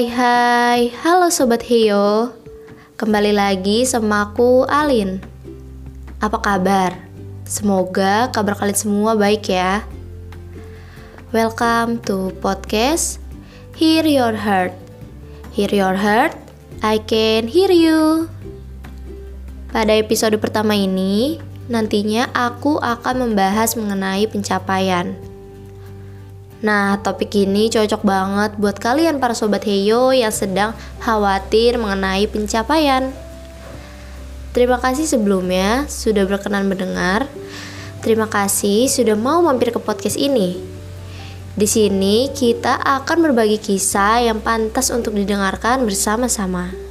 Hai hai, halo Sobat Heyo Kembali lagi sama aku Alin. Apa kabar? Semoga kabar kalian semua baik ya. Welcome to podcast Hear Your Heart. Hear Your Heart, I can hear you. Pada episode pertama ini, nantinya aku akan membahas mengenai pencapaian Nah, topik ini cocok banget buat kalian para sobat Heyo yang sedang khawatir mengenai pencapaian. Terima kasih sebelumnya sudah berkenan mendengar. Terima kasih sudah mau mampir ke podcast ini. Di sini kita akan berbagi kisah yang pantas untuk didengarkan bersama-sama.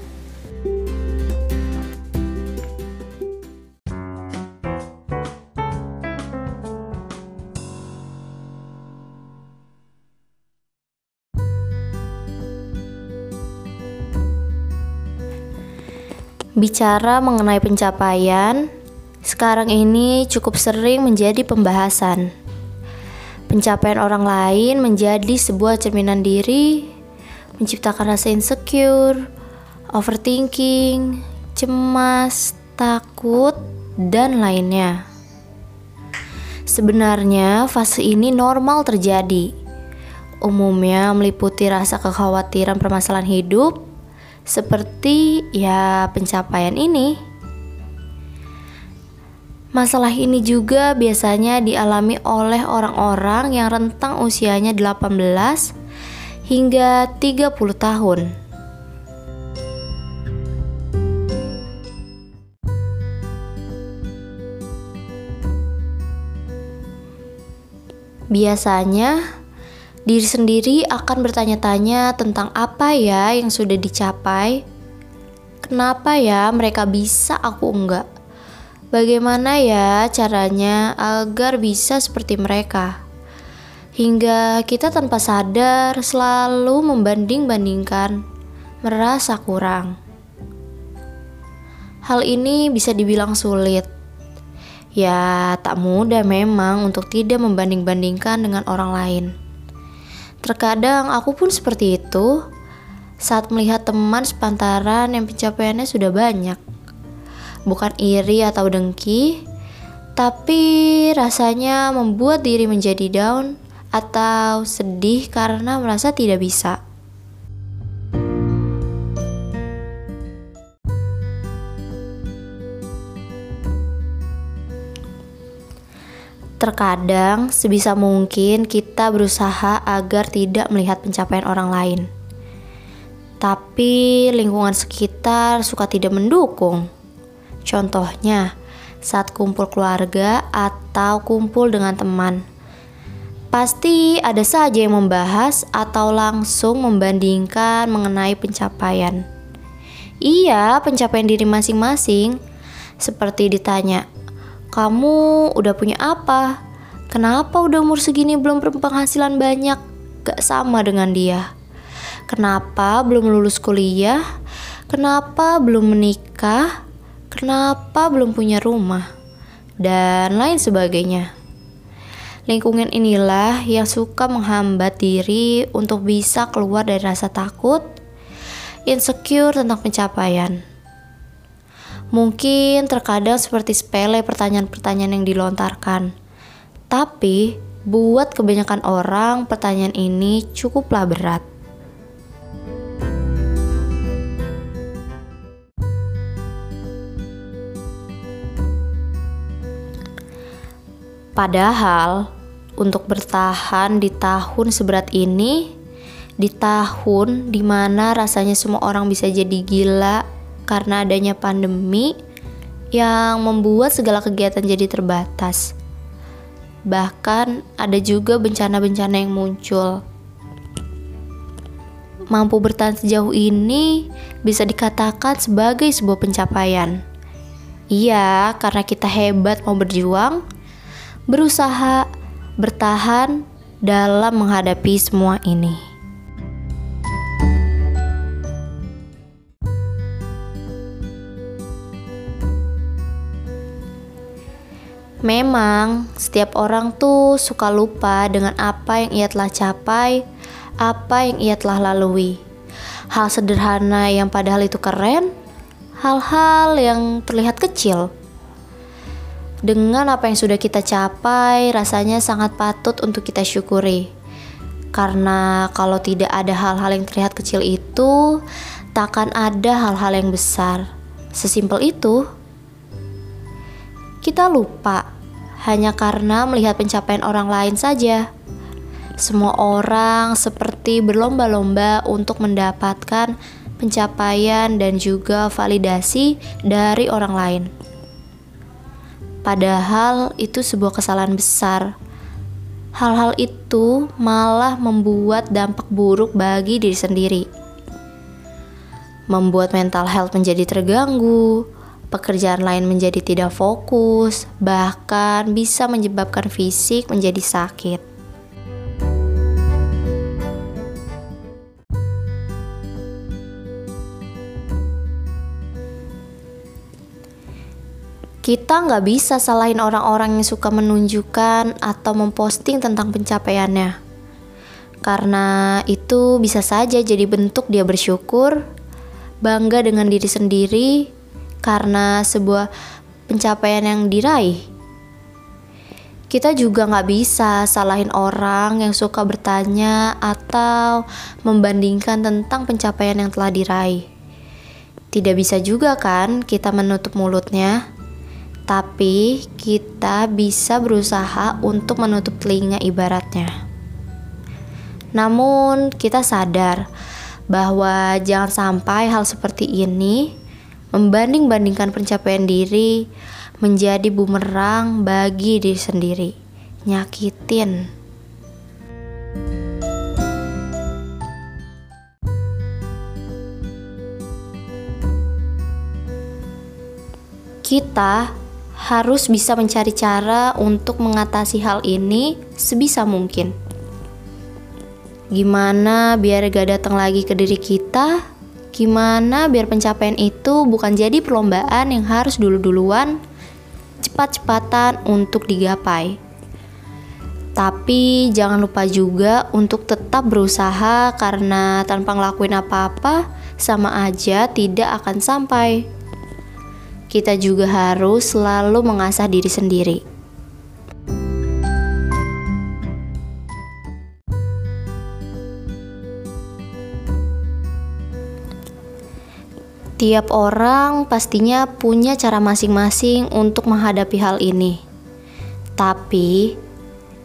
Bicara mengenai pencapaian, sekarang ini cukup sering menjadi pembahasan. Pencapaian orang lain menjadi sebuah cerminan diri, menciptakan rasa insecure, overthinking, cemas, takut, dan lainnya. Sebenarnya, fase ini normal terjadi. Umumnya meliputi rasa kekhawatiran permasalahan hidup seperti ya pencapaian ini. Masalah ini juga biasanya dialami oleh orang-orang yang rentang usianya 18 hingga 30 tahun. Biasanya Diri sendiri akan bertanya-tanya tentang apa ya yang sudah dicapai. Kenapa ya mereka bisa aku enggak? Bagaimana ya caranya agar bisa seperti mereka? Hingga kita tanpa sadar selalu membanding-bandingkan, merasa kurang. Hal ini bisa dibilang sulit. Ya, tak mudah memang untuk tidak membanding-bandingkan dengan orang lain. Terkadang aku pun seperti itu saat melihat teman sepantaran yang pencapaiannya sudah banyak. Bukan iri atau dengki, tapi rasanya membuat diri menjadi down atau sedih karena merasa tidak bisa. Terkadang, sebisa mungkin kita berusaha agar tidak melihat pencapaian orang lain, tapi lingkungan sekitar suka tidak mendukung. Contohnya, saat kumpul keluarga atau kumpul dengan teman, pasti ada saja yang membahas atau langsung membandingkan mengenai pencapaian. Iya, pencapaian diri masing-masing, seperti ditanya, kamu udah punya apa? Kenapa udah umur segini belum berpenghasilan banyak? Gak sama dengan dia. Kenapa belum lulus kuliah? Kenapa belum menikah? Kenapa belum punya rumah? Dan lain sebagainya. Lingkungan inilah yang suka menghambat diri untuk bisa keluar dari rasa takut, insecure tentang pencapaian. Mungkin terkadang seperti sepele pertanyaan-pertanyaan yang dilontarkan. Tapi, buat kebanyakan orang, pertanyaan ini cukuplah berat. Padahal, untuk bertahan di tahun seberat ini, di tahun di mana rasanya semua orang bisa jadi gila karena adanya pandemi yang membuat segala kegiatan jadi terbatas. Bahkan ada juga bencana-bencana yang muncul. Mampu bertahan sejauh ini bisa dikatakan sebagai sebuah pencapaian. Iya, karena kita hebat mau berjuang, berusaha, bertahan dalam menghadapi semua ini. Memang, setiap orang tuh suka lupa dengan apa yang ia telah capai, apa yang ia telah lalui. hal sederhana yang padahal itu keren, hal-hal yang terlihat kecil. Dengan apa yang sudah kita capai, rasanya sangat patut untuk kita syukuri. Karena kalau tidak ada hal-hal yang terlihat kecil itu, takkan ada hal-hal yang besar. Sesimpel itu. Kita lupa hanya karena melihat pencapaian orang lain saja. Semua orang seperti berlomba-lomba untuk mendapatkan pencapaian dan juga validasi dari orang lain. Padahal itu sebuah kesalahan besar. Hal-hal itu malah membuat dampak buruk bagi diri sendiri. Membuat mental health menjadi terganggu, pekerjaan lain menjadi tidak fokus, bahkan bisa menyebabkan fisik menjadi sakit. Kita nggak bisa salahin orang-orang yang suka menunjukkan atau memposting tentang pencapaiannya. Karena itu bisa saja jadi bentuk dia bersyukur, bangga dengan diri sendiri karena sebuah pencapaian yang diraih. Kita juga nggak bisa salahin orang yang suka bertanya atau membandingkan tentang pencapaian yang telah diraih. Tidak bisa juga kan kita menutup mulutnya tapi kita bisa berusaha untuk menutup telinga ibaratnya. Namun, kita sadar bahwa jangan sampai hal seperti ini membanding-bandingkan pencapaian diri menjadi bumerang bagi diri sendiri, nyakitin. Kita harus bisa mencari cara untuk mengatasi hal ini sebisa mungkin. Gimana biar gak datang lagi ke diri kita? Gimana biar pencapaian itu bukan jadi perlombaan yang harus dulu-duluan, cepat-cepatan untuk digapai. Tapi jangan lupa juga untuk tetap berusaha karena tanpa ngelakuin apa-apa sama aja tidak akan sampai kita juga harus selalu mengasah diri sendiri. Tiap orang pastinya punya cara masing-masing untuk menghadapi hal ini. Tapi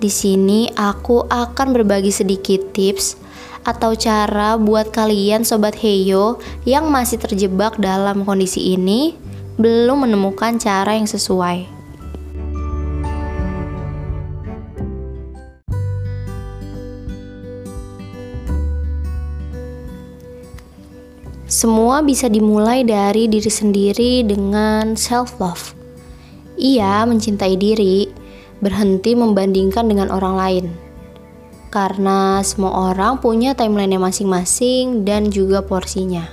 di sini aku akan berbagi sedikit tips atau cara buat kalian sobat Heyo yang masih terjebak dalam kondisi ini belum menemukan cara yang sesuai. Semua bisa dimulai dari diri sendiri dengan self-love. Ia mencintai diri, berhenti membandingkan dengan orang lain. Karena semua orang punya timeline masing-masing dan juga porsinya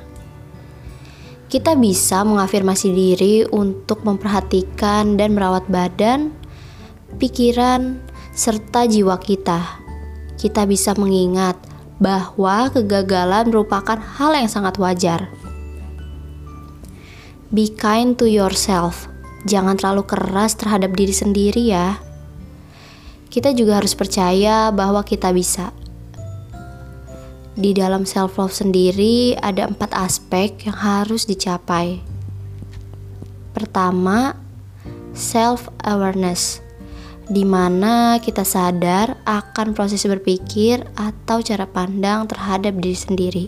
kita bisa mengafirmasi diri untuk memperhatikan dan merawat badan, pikiran, serta jiwa kita. Kita bisa mengingat bahwa kegagalan merupakan hal yang sangat wajar. Be kind to yourself. Jangan terlalu keras terhadap diri sendiri, ya. Kita juga harus percaya bahwa kita bisa di dalam self love sendiri ada empat aspek yang harus dicapai. Pertama, self awareness, di mana kita sadar akan proses berpikir atau cara pandang terhadap diri sendiri.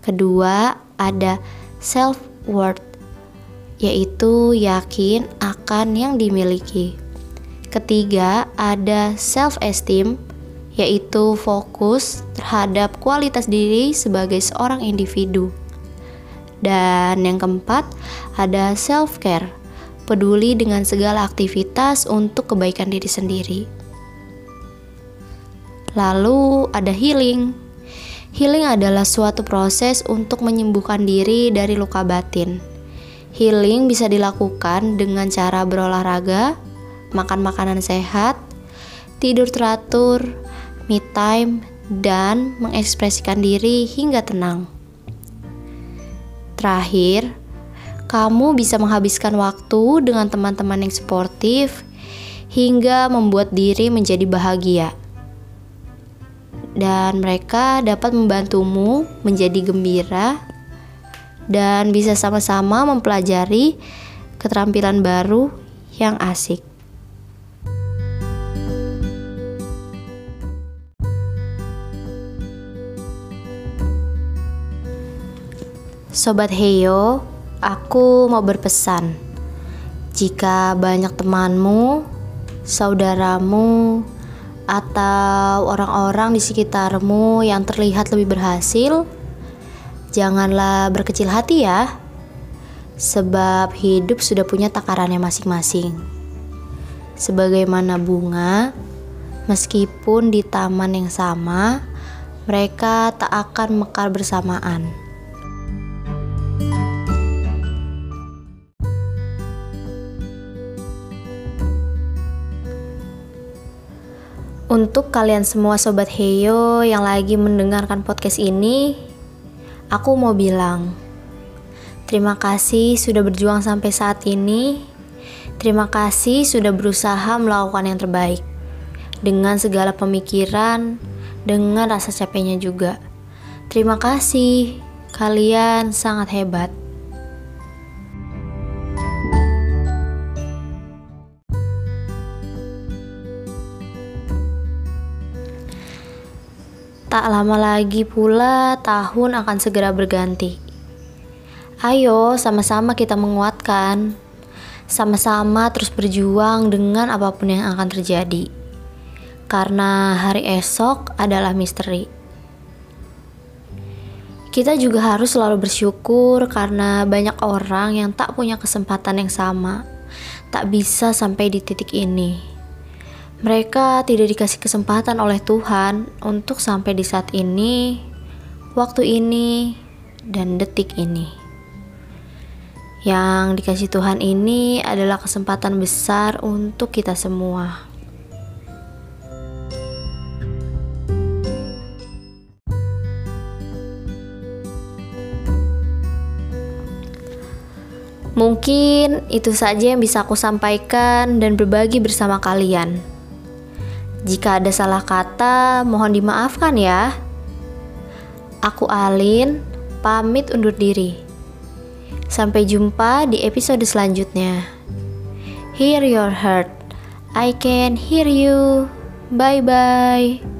Kedua, ada self worth, yaitu yakin akan yang dimiliki. Ketiga, ada self esteem yaitu fokus terhadap kualitas diri sebagai seorang individu. Dan yang keempat, ada self-care, peduli dengan segala aktivitas untuk kebaikan diri sendiri. Lalu ada healing. Healing adalah suatu proses untuk menyembuhkan diri dari luka batin. Healing bisa dilakukan dengan cara berolahraga, makan makanan sehat, tidur teratur, me time, dan mengekspresikan diri hingga tenang. Terakhir, kamu bisa menghabiskan waktu dengan teman-teman yang sportif hingga membuat diri menjadi bahagia. Dan mereka dapat membantumu menjadi gembira dan bisa sama-sama mempelajari keterampilan baru yang asik. Sobat Heyo, aku mau berpesan. Jika banyak temanmu, saudaramu, atau orang-orang di sekitarmu yang terlihat lebih berhasil, janganlah berkecil hati ya. Sebab hidup sudah punya takarannya masing-masing. Sebagaimana bunga, meskipun di taman yang sama, mereka tak akan mekar bersamaan. Untuk kalian semua sobat Heyo yang lagi mendengarkan podcast ini, aku mau bilang terima kasih sudah berjuang sampai saat ini. Terima kasih sudah berusaha melakukan yang terbaik dengan segala pemikiran, dengan rasa capeknya juga. Terima kasih, kalian sangat hebat. Tak lama lagi pula tahun akan segera berganti. Ayo sama-sama kita menguatkan. Sama-sama terus berjuang dengan apa pun yang akan terjadi. Karena hari esok adalah misteri. Kita juga harus selalu bersyukur karena banyak orang yang tak punya kesempatan yang sama, tak bisa sampai di titik ini. Mereka tidak dikasih kesempatan oleh Tuhan untuk sampai di saat ini, waktu ini, dan detik ini. Yang dikasih Tuhan ini adalah kesempatan besar untuk kita semua. Mungkin itu saja yang bisa aku sampaikan dan berbagi bersama kalian. Jika ada salah kata, mohon dimaafkan ya. Aku Alin, pamit undur diri. Sampai jumpa di episode selanjutnya. Hear your heart. I can hear you. Bye bye.